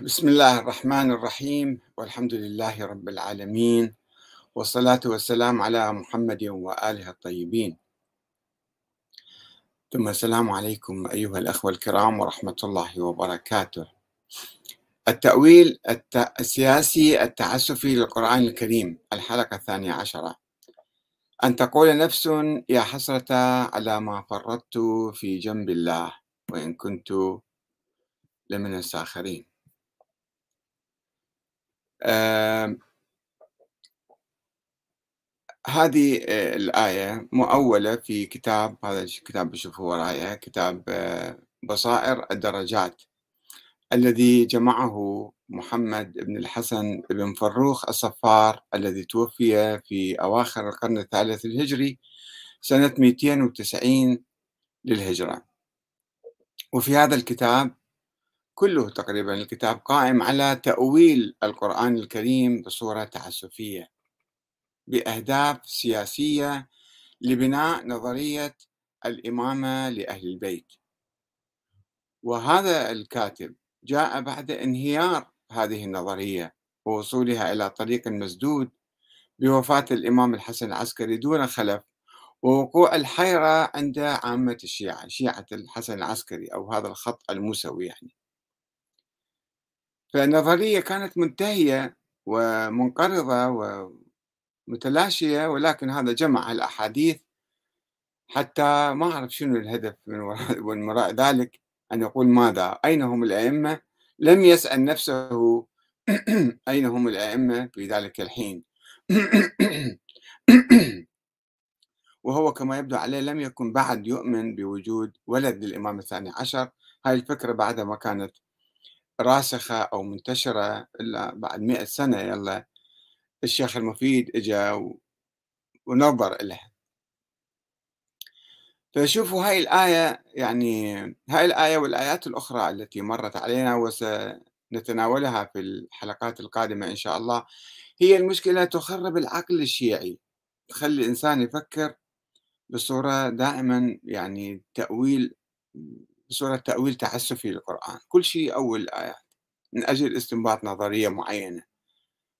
بسم الله الرحمن الرحيم والحمد لله رب العالمين والصلاة والسلام على محمد وآله الطيبين. ثم السلام عليكم أيها الأخوة الكرام ورحمة الله وبركاته. التأويل السياسي التعسفي للقرآن الكريم الحلقة الثانية عشرة. أن تقول نفس يا حسرة على ما فرطت في جنب الله وإن كنت لمن الساخرين. هذه آه الآية مؤولة في كتاب هذا الكتاب بشوفوا ورايا كتاب آه بصائر الدرجات الذي جمعه محمد بن الحسن بن فروخ الصفار الذي توفي في أواخر القرن الثالث الهجري سنة 290 للهجرة. وفي هذا الكتاب كله تقريبا الكتاب قائم على تأويل القرآن الكريم بصورة تعسفية بأهداف سياسية لبناء نظرية الإمامة لأهل البيت. وهذا الكاتب جاء بعد انهيار هذه النظرية ووصولها إلى طريق مسدود بوفاة الإمام الحسن العسكري دون خلف ووقوع الحيرة عند عامة الشيعة شيعة الحسن العسكري أو هذا الخط الموسوي يعني. فالنظرية كانت منتهية ومنقرضة ومتلاشية ولكن هذا جمع الأحاديث. حتى ما أعرف شنو الهدف من وراء, من وراء ذلك أن يقول ماذا؟ أين هم الأئمة؟ لم يسأل نفسه أين هم الأئمة في ذلك الحين؟ وهو كما يبدو عليه لم يكن بعد يؤمن بوجود ولد للإمام الثاني عشر. هاي الفكرة بعد ما كانت راسخة أو منتشرة إلا بعد مئة سنة يلا الشيخ المفيد إجا ونظر إلها فشوفوا هاي الآية يعني هاي الآية والآيات الأخرى التي مرت علينا وسنتناولها في الحلقات القادمة إن شاء الله هي المشكلة تخرب العقل الشيعي تخلي الإنسان يفكر بصورة دائما يعني تأويل بصورة تأويل تعسفي للقرآن. كل شيء أول الآيات من أجل استنباط نظرية معينة.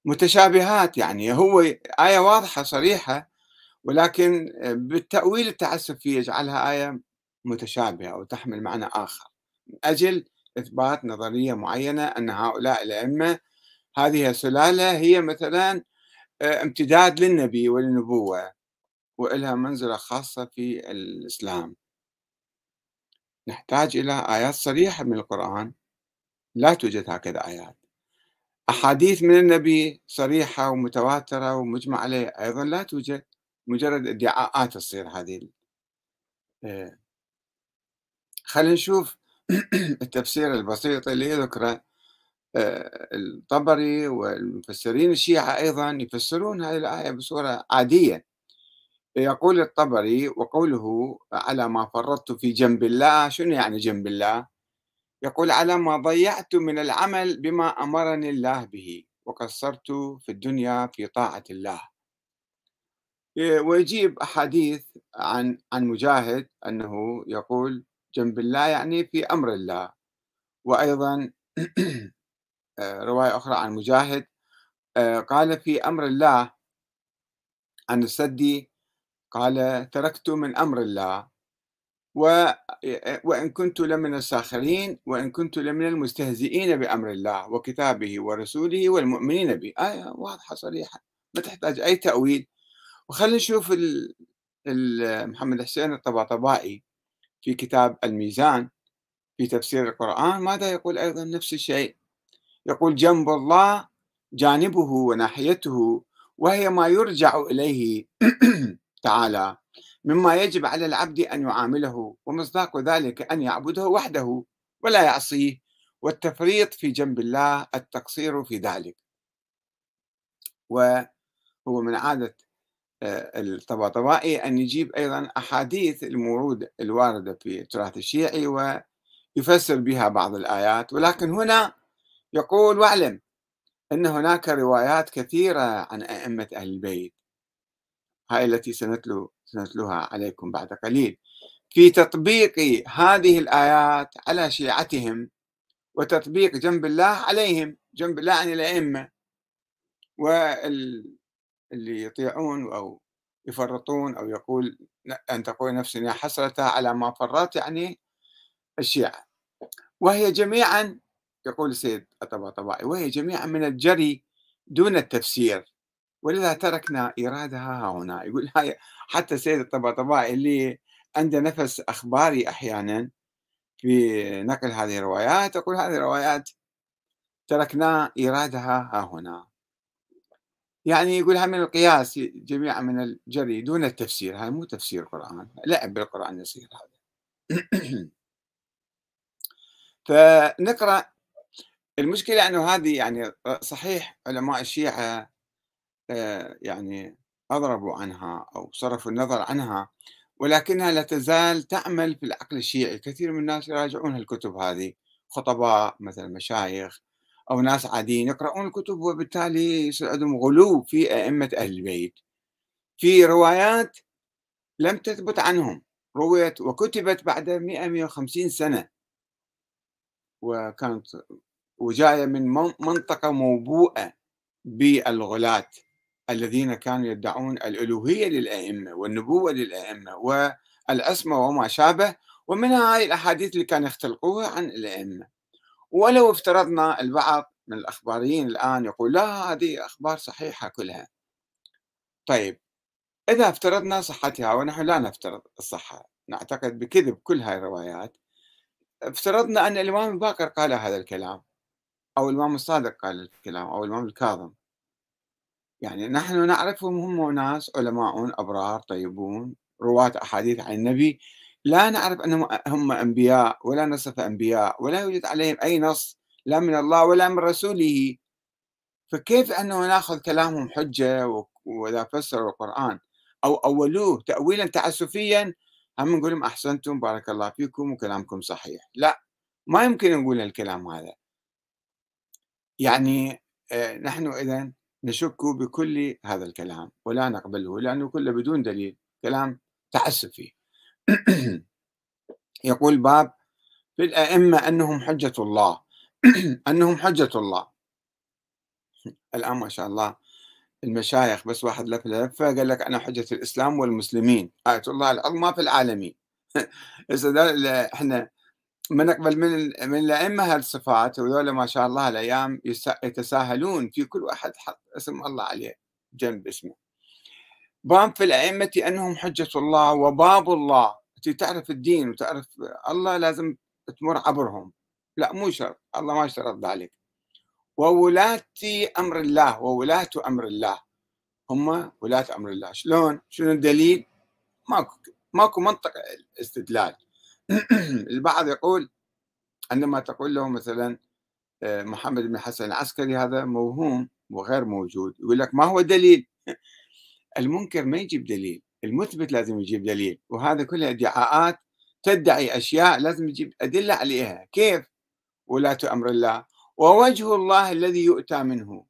متشابهات يعني هو آية واضحة صريحة ولكن بالتأويل التعسفي يجعلها آية متشابهة أو تحمل معنى آخر. من أجل إثبات نظرية معينة أن هؤلاء الأئمة هذه السلالة هي مثلا امتداد للنبي والنبوة وإلها منزلة خاصة في الإسلام. نحتاج إلى آيات صريحة من القرآن. لا توجد هكذا آيات. أحاديث من النبي صريحة ومتواترة ومجمع عليه أيضا لا توجد مجرد ادعاءات تصير هذه آه. خلينا نشوف التفسير البسيط اللي يذكره آه، الطبري والمفسرين الشيعة أيضا يفسرون هذه الآية بصورة عادية. يقول الطبري وقوله على ما فرطت في جنب الله شنو يعني جنب الله؟ يقول على ما ضيعت من العمل بما أمرني الله به وقصرت في الدنيا في طاعة الله. ويجيب أحاديث عن عن مجاهد أنه يقول جنب الله يعني في أمر الله. وأيضا رواية أخرى عن مجاهد قال في أمر الله عن السدي قال تركت من أمر الله و وإن كنت لمن الساخرين وإن كنت لمن المستهزئين بأمر الله وكتابه ورسوله والمؤمنين به. آية واضحة صريحة ما تحتاج أي تأويل. وخلينا نشوف محمد حسين الطباطبائي في كتاب الميزان في تفسير القرآن ماذا يقول أيضا؟ نفس الشيء. يقول جنب الله جانبه وناحيته وهي ما يرجع إليه تعالى مما يجب على العبد أن يعامله ومصداق ذلك أن يعبده وحده ولا يعصيه والتفريط في جنب الله التقصير في ذلك. وهو من عادة آه، الطباطبائي أن يجيب أيضا أحاديث المورود الواردة في التراث الشيعي ويفسر بها بعض الآيات. ولكن هنا يقول واعلم أن هناك روايات كثيرة عن أئمة أهل البيت. هاي التي سنتلو سنتلوها عليكم بعد قليل. في تطبيق هذه الآيات على شيعتهم وتطبيق جنب الله عليهم جنب الله عن الأئمة واللي يطيعون أو يفرطون أو يقول أن تقول نفسي يا حسرة على ما فرط يعني الشيعة. وهي جميعا يقول السيد الطباطبائي وهي جميعا من الجري دون التفسير. ولذا تركنا إيرادها هنا. يقول هاي حتى السيد الطباطبائي اللي عنده نفس أخباري أحيانا في نقل هذه الروايات يقول هذه الروايات تركنا إيرادها ها هنا. يعني يقولها من القياس جميعا من الجري دون التفسير. هاي مو تفسير قرآن لعب بالقرآن يصير هذا. فنقرأ. المشكلة أنه هذه يعني صحيح علماء الشيعة يعني أضربوا عنها أو صرفوا النظر عنها ولكنها لا تزال تعمل في العقل الشيعي. كثير من الناس يراجعون الكتب هذه خطباء مثلا مشايخ أو ناس عاديين يقرؤون الكتب وبالتالي يصير عندهم غلو في أئمة أهل البيت. في روايات لم تثبت عنهم رويت وكتبت بعد 100 150 سنة. وكانت وجاية من منطقة موبوءة بالغلاة. الذين كانوا يدعون الألوهية للأئمة والنبوة للأئمة والعصمة وما شابه ومنها هاي الأحاديث اللي كانوا يختلقوها عن الأئمة. ولو افترضنا البعض من الأخباريين الآن يقول لا هذه أخبار صحيحة كلها. طيب إذا افترضنا صحتها ونحن لا نفترض الصحة نعتقد بكذب كل هاي الروايات افترضنا أن الإمام الباقر قال هذا الكلام أو الإمام الصادق قال الكلام أو الإمام الكاظم. يعني نحن نعرفهم هم ناس علماء أبرار طيبون رواة أحاديث عن النبي. لا نعرف أنهم هم أنبياء ولا نصف أنبياء ولا يوجد عليهم أي نص لا من الله ولا من رسوله. فكيف أنه ناخذ كلامهم حجة وإذا فسروا القرآن؟ أو أولوه تأويلا تعسفيا هم نقول لهم أحسنتم بارك الله فيكم وكلامكم صحيح. لا ما يمكن نقول الكلام هذا. يعني آه، نحن إذا نشك بكل هذا الكلام ولا نقبله لأنه كله بدون دليل كلام تعسفي يقول باب في الأئمة أنهم حجة الله أنهم حجة الله. الآن ما شاء الله المشايخ بس واحد لف لفة قال لك أنا حجة الإسلام والمسلمين. آية الله العظمى في العالمين. إذا إحنا ما نقبل من من الأئمة هالصفات وذولا ما شاء الله الأيام يتساهلون في كل واحد حط اسم الله عليه جنب اسمه. باب في الأئمة أنهم حجة الله وباب الله. تعرف الدين وتعرف الله لازم تمر عبرهم. لا مو شرط. الله ما اشترط ذلك. وولاة أمر الله وولاة أمر الله. هم ولاة أمر الله. شلون؟ شنو الدليل؟ ماكو ماكو منطق استدلال. البعض يقول عندما تقول له مثلا آه، محمد بن حسن العسكري هذا موهوم وغير موجود يقول لك ما هو دليل المنكر ما يجيب دليل المثبت لازم يجيب دليل وهذا كلها ادعاءات تدعي أشياء لازم يجيب أدلة عليها كيف؟ ولاة أمر الله ووجه الله الذي يؤتى منه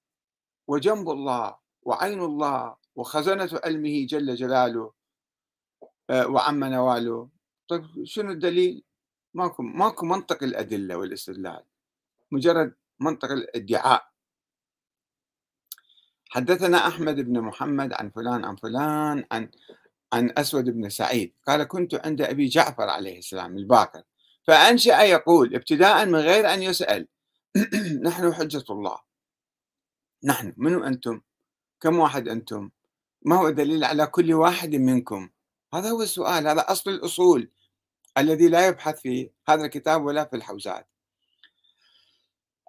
وجنب الله وعين الله وخزنة علمه جل جلاله آه، وعم نواله. طيب شنو الدليل؟ ماكو ماكو منطق الأدلة والاستدلال مجرد منطق الادعاء حدثنا أحمد بن محمد عن فلان عن فلان عن عن أسود بن سعيد قال كنت عند أبي جعفر عليه السلام الباقر فأنشأ يقول ابتداء من غير أن يسأل نحن حجة الله نحن منو أنتم؟ كم واحد أنتم؟ ما هو دليل على كل واحد منكم؟ هذا هو السؤال هذا أصل الأصول الذي لا يبحث في هذا الكتاب ولا في الحوزات.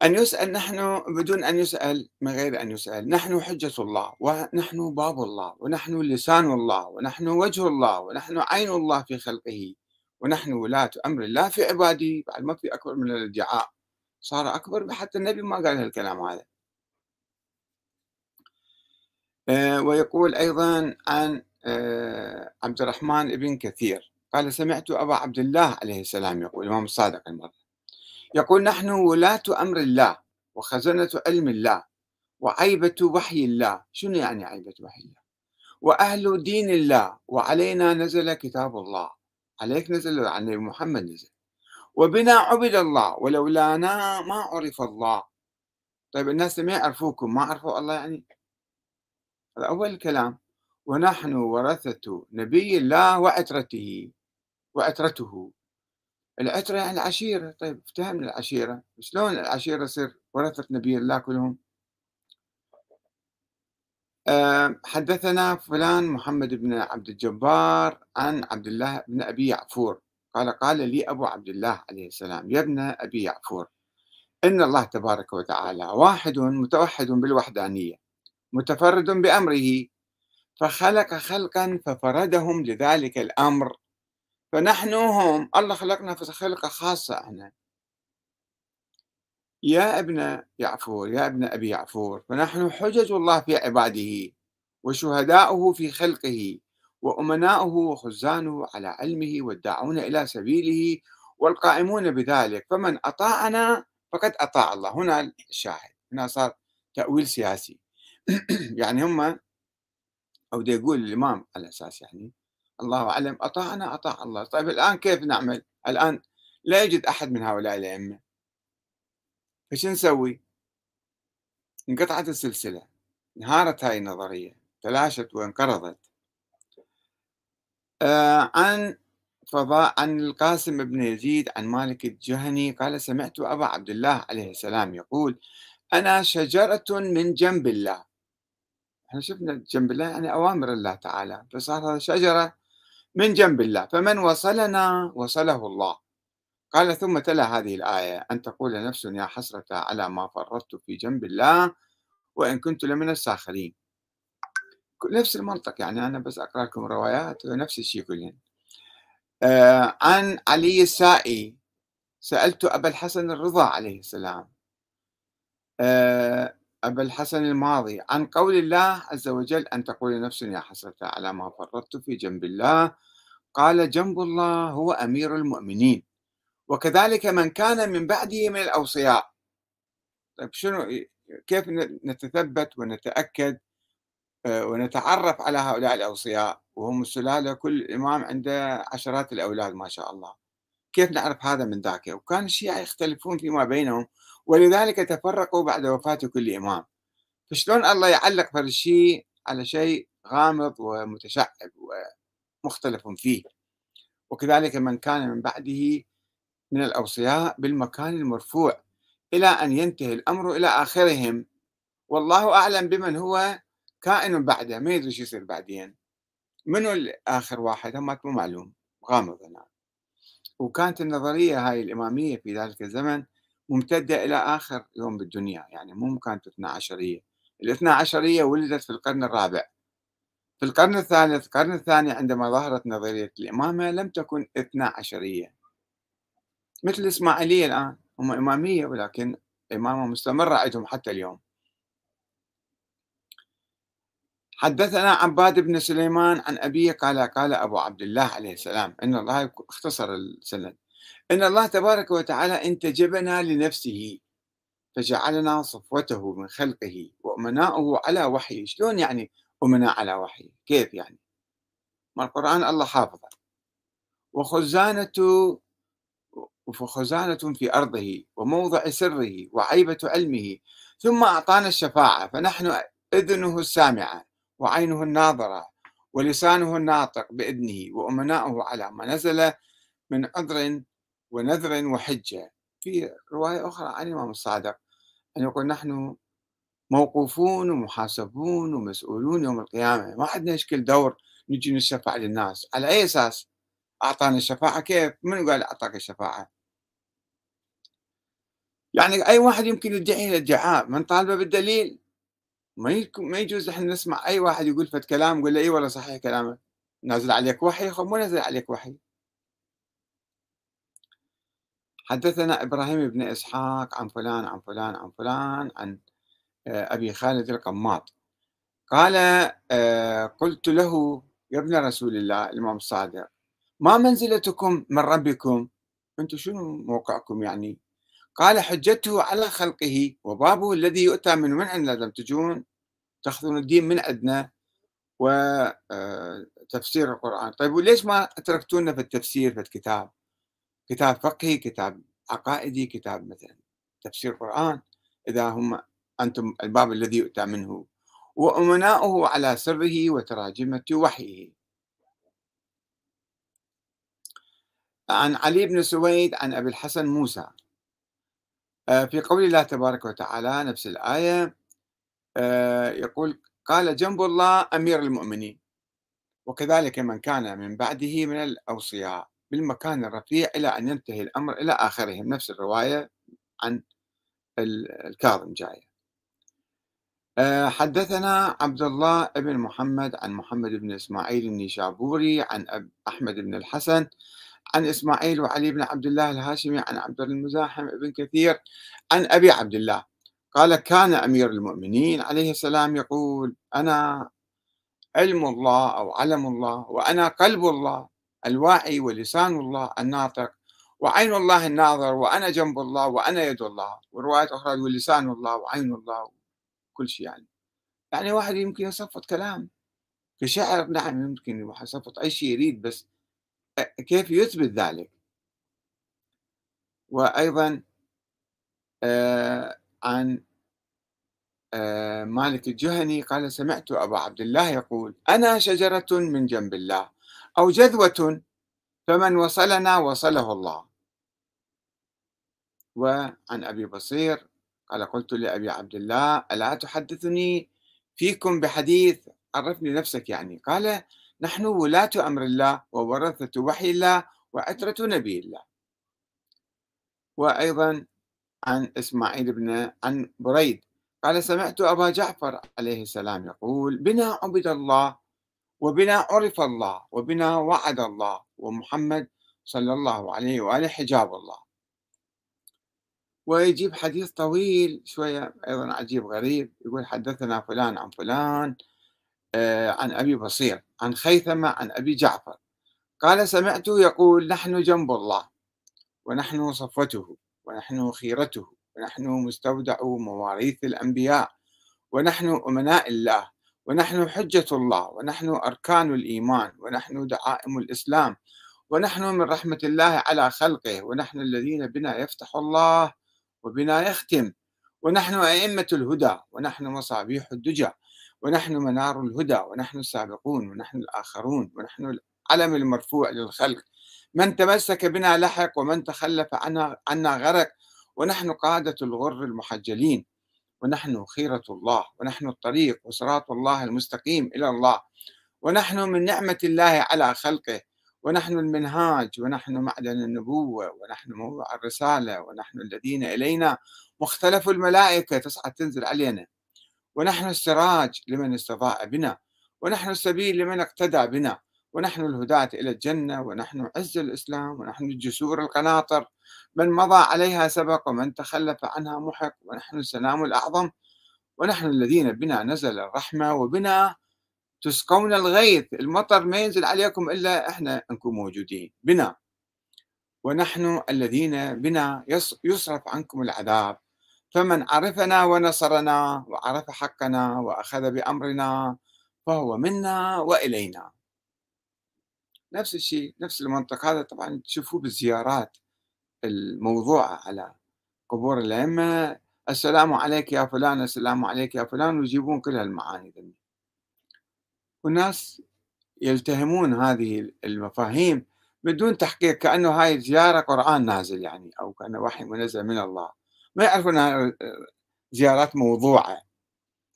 أن يسأل نحن بدون أن يسأل من غير أن يسأل نحن حجة الله ونحن باب الله ونحن لسان الله ونحن وجه الله ونحن عين الله في خلقه ونحن ولاة أمر الله في عباده بعد ما في أكبر من الادعاء. صار أكبر حتى النبي ما قال هالكلام هذا. آه، ويقول أيضا عن عبد الرحمن بن كثير. قال سمعت أبا عبد الله عليه السلام يقول الإمام الصادق المرة يقول نحن ولاة أمر الله وخزنة علم الله وعيبة وحي الله. شنو يعني عيبة وحي الله؟ وأهل دين الله وعلينا نزل كتاب الله. عليك نزل عن محمد نزل. وبنا عبد الله ولولانا ما عرف الله. طيب الناس ما يعرفوكم ما عرفوا الله يعني؟ هذا أول الكلام ونحن ورثة نبي الله وعترته وعترته. العترة يعني العشيرة. طيب افتهمنا العشيرة. شلون العشيرة يصير ورثة نبي الله كلهم؟ آه، حدثنا فلان محمد بن عبد الجبار عن عبد الله بن أبي يعفور. قال قال لي أبو عبد الله عليه السلام يا ابن أبي يعفور إن الله تبارك وتعالى واحد متوحد بالوحدانية متفرد بأمره فخلق خلقا ففردهم لذلك الأمر. فنحن هم الله خلقنا في خلقة خاصة إحنا يا ابن يعفور يا ابن أبي يعفور فنحن حجج الله في عباده وشهداؤه في خلقه وأمناؤه وخزانه على علمه والداعون إلى سبيله والقائمون بذلك. فمن أطاعنا فقد أطاع الله. هنا الشاهد هنا صار تأويل سياسي. يعني هم أو دا يقول الإمام على أساس يعني الله أعلم أطاعنا أطاع الله. طيب الآن كيف نعمل؟ الآن لا يوجد أحد من هؤلاء الأئمة. فش نسوي؟ انقطعت السلسلة انهارت هاي النظرية تلاشت وانقرضت. آه عن فضاء عن القاسم بن يزيد عن مالك الجهني قال سمعت أبا عبد الله عليه السلام يقول أنا شجرة من جنب الله. إحنا شفنا جنب الله يعني أوامر الله تعالى فصار هذا شجرة من جنب الله فمن وصلنا وصله الله. قال ثم تلا هذه الآية أن تقول نفس يا حسرة على ما فرطت في جنب الله وإن كنت لمن الساخرين. نفس المنطق يعني أنا بس أقرأ لكم روايات ونفس الشيء كلهم آه عن علي السائي سألت أبا الحسن الرضا عليه السلام. آه أبا الحسن الماضي. عن قول الله عز وجل أن تقول نفس يا حسرة على ما فرطت في جنب الله. قال جنب الله هو أمير المؤمنين. وكذلك من كان من بعده من الأوصياء. طيب شنو كيف نتثبت ونتأكد آه، ونتعرف على هؤلاء الأوصياء؟ وهم السلالة كل إمام عنده عشرات الأولاد ما شاء الله. كيف نعرف هذا من ذاك؟ وكان الشيعة يختلفون فيما بينهم. ولذلك تفرقوا بعد وفاة كل إمام. فشلون الله يعلق في الشيء على شيء غامض ومتشعب ومختلف فيه. وكذلك من كان من بعده من الأوصياء بالمكان المرفوع إلى أن ينتهي الأمر إلى آخرهم. والله أعلم بمن هو كائن بعده ما يدري شو يصير بعدين. منو آخر واحد؟ هم مو معلوم. غامض هنا وكانت النظرية هاي الإمامية في ذلك الزمن ممتدة إلى آخر يوم بالدنيا يعني مو كانت اثنا عشرية. الاثنا عشرية ولدت في القرن الرابع. في القرن الثالث القرن الثاني عندما ظهرت نظرية الإمامة لم تكن اثنا عشرية. مثل الإسماعيلية الآن هم إمامية ولكن إمامة مستمرة عندهم حتى اليوم. حدثنا عباد بن سليمان عن أبيه قال قال أبو عبد الله عليه السلام إن الله اختصر السند. إن الله تبارك وتعالى انتجبنا لنفسه فجعلنا صفوته من خلقه وأمناؤه على وحيه. شلون يعني أمناء على وحيه؟ كيف يعني؟ ما القرآن الله حافظه. وخزانة وخزانة في أرضه وموضع سره وعيبة علمه. ثم أعطانا الشفاعة فنحن إذنه السامعة وعينه الناظرة ولسانه الناطق بإذنه وأمناؤه على ما نزل من عذر ونذر وحجة. في رواية أخرى عن الإمام الصادق أن يقول نحن موقوفون ومحاسبون ومسؤولون يوم القيامة. ما عندنا إشكال دور نجي نشفع للناس. على أي أساس؟ أعطانا الشفاعة كيف؟ من قال أعطاك الشفاعة؟ يعني أي واحد يمكن يدعي الادعاء من طالبة بالدليل؟ ما يجوز إحنا نسمع أي واحد يقول فت كلام نقول له إي والله صحيح كلامه نازل عليك وحي خب مو نازل عليك وحي. حدثنا إبراهيم بن إسحاق عن فلان عن فلان عن فلان عن آه، أبي خالد القماط. قال آه، قلت له يا ابن رسول الله الإمام الصادق ما منزلتكم من ربكم؟ أنتم شنو موقعكم يعني؟ قال حجته على خلقه وبابه الذي يؤتى من من عندنا تجون تأخذون الدين من عندنا وتفسير آه، القرآن. طيب وليش ما تركتونا في التفسير في الكتاب؟ كتاب فقهي كتاب عقائدي كتاب مثلا تفسير قرآن إذا هم أنتم الباب الذي يؤتى منه. وأمناؤه على سره وتراجمة وحيه. عن علي بن سويد عن أبي الحسن موسى. آه، في قول الله تبارك وتعالى نفس الآية آه، يقول قال جنب الله أمير المؤمنين. وكذلك من كان من بعده من الأوصياء. بالمكان الرفيع إلى أن ينتهي الأمر إلى آخره. نفس الرواية عن الكاظم جاية. آه، حدثنا عبد الله بن محمد عن محمد بن إسماعيل النيشابوري عن أحمد بن الحسن عن إسماعيل وعلي بن عبد الله الهاشمي عن عبد المزاحم بن كثير عن أبي عبد الله. قال كان أمير المؤمنين عليه السلام يقول أنا علم الله أو علم الله وأنا قلب الله الواعي ولسان الله الناطق وعين الله الناظر وأنا جنب الله وأنا يد الله. وروايات أخرى يقول لسان الله وعين الله كل شيء يعني. يعني واحد يمكن يصفط كلام. في شعر نعم يمكن يصفط أي شيء يريد بس كيف يثبت ذلك؟ وأيضا آه عن آه مالك الجهني قال سمعت أبا عبد الله يقول أنا شجرة من جنب الله. أو جذوة فمن وصلنا وصله الله. وعن أبي بصير قال قلت لأبي عبد الله ألا تحدثني فيكم بحديث عرفني نفسك يعني؟ قال نحن ولاة أمر الله وورثة وحي الله وعترة نبي الله. وأيضا عن إسماعيل بن عن بريد قال سمعت أبا جعفر عليه السلام يقول بنا عبد الله وبنا عرف الله وبنا وعد الله ومحمد صلى الله عليه وآله حجاب الله. ويجيب حديث طويل شوية أيضا عجيب غريب يقول حدثنا فلان عن فلان آه، عن أبي بصير عن خيثمة عن أبي جعفر. قال سمعته يقول نحن جنب الله ونحن صفوته ونحن خيرته ونحن مستودع مواريث الأنبياء ونحن أمناء الله ونحن حجة الله ونحن أركان الإيمان ونحن دعائم الإسلام ونحن من رحمة الله على خلقه ونحن الذين بنا يفتح الله وبنا يختم ونحن أئمة الهدى ونحن مصابيح الدجى ونحن منار الهدى ونحن السابقون ونحن الآخرون ونحن العلم المرفوع للخلق. من تمسك بنا لحق ومن تخلف عنا, غرق ونحن قادة الغر المحجلين. ونحن خيرة الله ونحن الطريق وصراط الله المستقيم إلى الله ونحن من نعمة الله على خلقه ونحن المنهاج ونحن معدن النبوة ونحن موضع الرسالة ونحن الذين إلينا مختلف الملائكة تصعد تنزل علينا ونحن السراج لمن استضاء بنا ونحن السبيل لمن اقتدى بنا ونحن الهداة إلى الجنة ونحن عز الإسلام ونحن الجسور القناطر. من مضى عليها سبق ومن تخلف عنها محق ونحن السلام الأعظم. ونحن الذين بنا نزل الرحمة وبنا تسقون الغيث. المطر ما ينزل عليكم إلا إحنا نكون موجودين. بنا. ونحن الذين بنا يصرف عنكم العذاب. فمن عرفنا ونصرنا وعرف حقنا وأخذ بأمرنا فهو منا وإلينا. نفس الشيء نفس المنطق هذا طبعا تشوفوه بالزيارات الموضوعه على قبور الأئمة السلام عليك يا فلان السلام عليك يا فلان ويجيبون كل هالمعاني ذي. والناس يلتهمون هذه المفاهيم بدون تحقيق كأنه هاي زيارة قرآن نازل يعني أو كأنه وحي منزل من الله. ما يعرفون زيارات موضوعة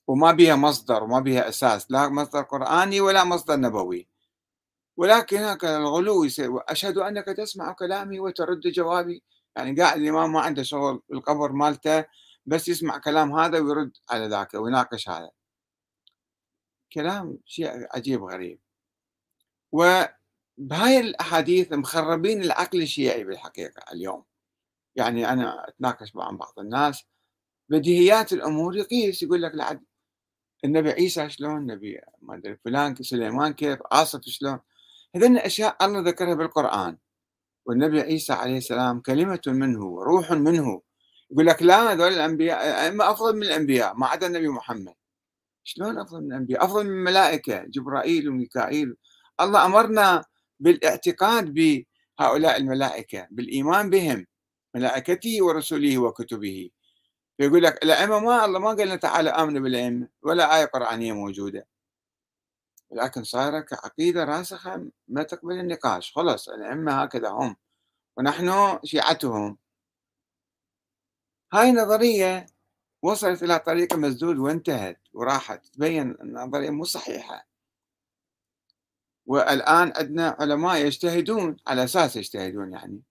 وما بها مصدر وما بها أساس لا مصدر قرآني ولا مصدر نبوي ولكن هكذا الغلو يصير أشهد أنك تسمع كلامي وترد جوابي. يعني قاعد الإمام ما عنده شغل بالقبر مالته بس يسمع كلام هذا ويرد على ذاك ويناقش هذا. كلام شيء عجيب غريب. وبهاي الأحاديث مخربين العقل الشيعي بالحقيقة اليوم. يعني أنا أتناقش مع بعض الناس. بديهيات الأمور يقيس يقول لك لعد النبي عيسى شلون؟ النبي ما أدري فلان سليمان كيف؟ آصف شلون؟ هذين أشياء الله ذكرها بالقرآن. والنبي عيسى عليه السلام كلمة منه وروح منه يقول لك لا هذول الأنبياء أما أفضل من الأنبياء ما عدا النبي محمد. شلون أفضل من الأنبياء؟ أفضل من الملائكة جبرائيل وميكائيل. الله أمرنا بالاعتقاد هؤلاء الملائكة بالإيمان بهم ملائكته ورسله وكتبه. فيقول لك الأئمة ما الله ما قال لنا تعالى آمنوا بالأئمة ولا آية قرآنية موجودة. لكن صايرة كعقيدة راسخة ما تقبل النقاش. خلص الأئمة هكذا هم. ونحن شيعتهم. هاي نظرية وصلت إلى طريق مسدود وانتهت وراحت. تبين النظرية مو صحيحة. والآن عندنا علماء يجتهدون على أساس يجتهدون يعني.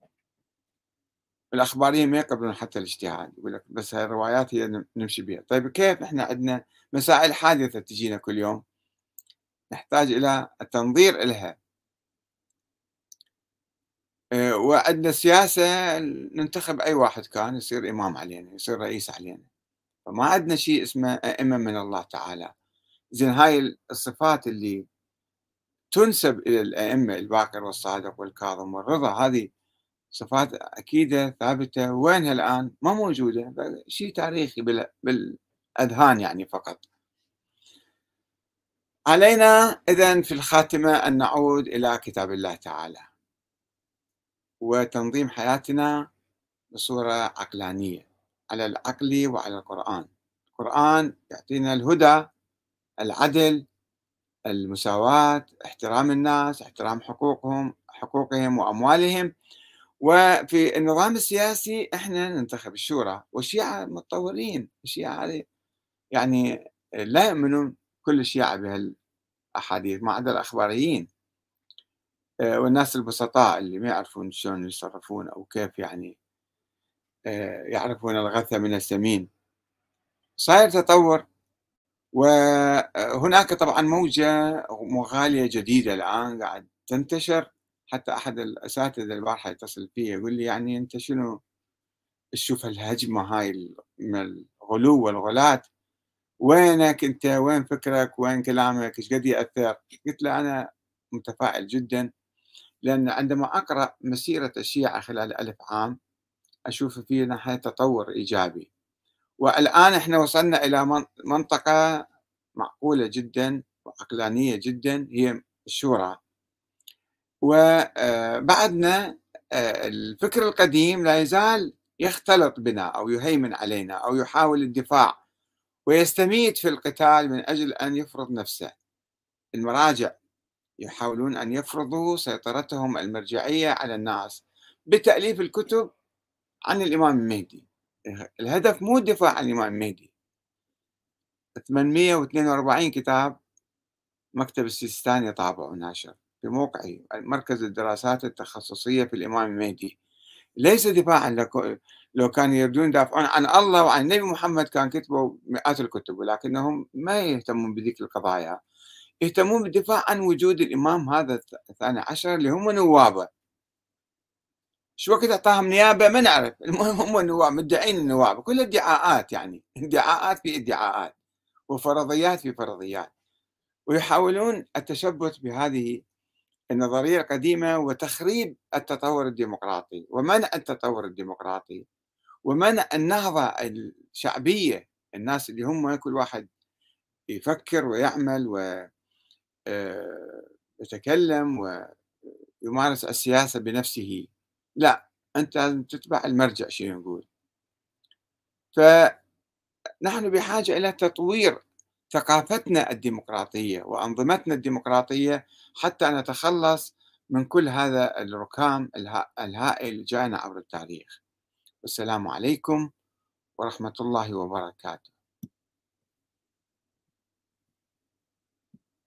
الأخباريين ما يقبلون حتى الاجتهاد. يقول لك بس هاي الروايات هي نمشي بها طيب كيف إحنا عندنا مسائل حادثة تجينا كل يوم؟ نحتاج إلى التنظير إلها آه، وعندنا سياسة ننتخب أي واحد كان يصير إمام علينا يصير رئيس علينا. فما عندنا شيء اسمه أئمة من الله تعالى. زين هاي الصفات اللي تنسب إلى الأئمة الباقر والصادق والكاظم والرضا هذه صفات أكيدة ثابتة. وينها الآن؟ ما موجودة. شيء تاريخي بالأذهان يعني فقط. علينا إذا في الخاتمة أن نعود إلى كتاب الله تعالى وتنظيم حياتنا بصورة عقلانية على العقل وعلى القرآن. القرآن يعطينا الهدى العدل المساواة احترام الناس احترام حقوقهم حقوقهم وأموالهم. وفي النظام السياسي إحنا ننتخب الشورى والشيعة متطورين الشيعة يعني لا يؤمنون كل الشيعة بهالأحاديث ما عدا الأخباريين. آه، والناس البسطاء اللي ما يعرفون شلون يتصرفون أو كيف يعني آه، يعرفون الغث من السمين. صاير تطور وهناك طبعا موجة مغالية جديدة الآن قاعد تنتشر. حتى أحد الأساتذة البارحة يتصل فيه يقول لي يعني أنت شنو تشوف الهجمة هاي من الغلو والغلاة؟ وينك أنت؟ وين فكرك؟ وين كلامك إيش قد يأثر؟ قلت له أنا متفائل جدا لأن عندما أقرأ مسيرة الشيعة خلال ألف عام أشوف في ناحية تطور إيجابي. والآن إحنا وصلنا إلى منطقة معقولة جدا وعقلانية جدا هي الشورى. وبعدنا آه، الفكر القديم لا يزال يختلط بنا أو يهيمن علينا أو يحاول الدفاع ويستميت في القتال من أجل أن يفرض نفسه. المراجع يحاولون أن يفرضوا سيطرتهم المرجعية على الناس بتأليف الكتب عن الإمام المهدي الهدف مو الدفاع عن الإمام المهدي 842 كتاب مكتب السيستاني طابع وناشر في موقعي مركز الدراسات التخصصية في الإمام المهدي ليس دفاعا لو كانوا يريدون يدافعون عن الله وعن النبي محمد كان كتبوا مئات الكتب ولكنهم ما يهتمون بذيك القضايا. يهتمون بالدفاع عن وجود الإمام هذا الثاني عشر اللي هم نوابه شو وقت أعطاهم نيابة؟ ما نعرف. المهم هم النواب مدعين النواب. كل ادعاءات يعني. ادعاءات في ادعاءات وفرضيات في فرضيات. ويحاولون التشبث بهذه النظرية القديمة وتخريب التطور الديمقراطي ومنع التطور الديمقراطي ومنع النهضة الشعبية الناس اللي هم كل واحد يفكر ويعمل ويتكلم آه، ويمارس السياسة بنفسه. لا أنت لازم تتبع المرجع شو يقول. فنحن بحاجة إلى تطوير ثقافتنا الديمقراطية وأنظمتنا الديمقراطية حتى نتخلص من كل هذا الركام الهائل جاءنا عبر التاريخ. والسلام عليكم ورحمة الله وبركاته.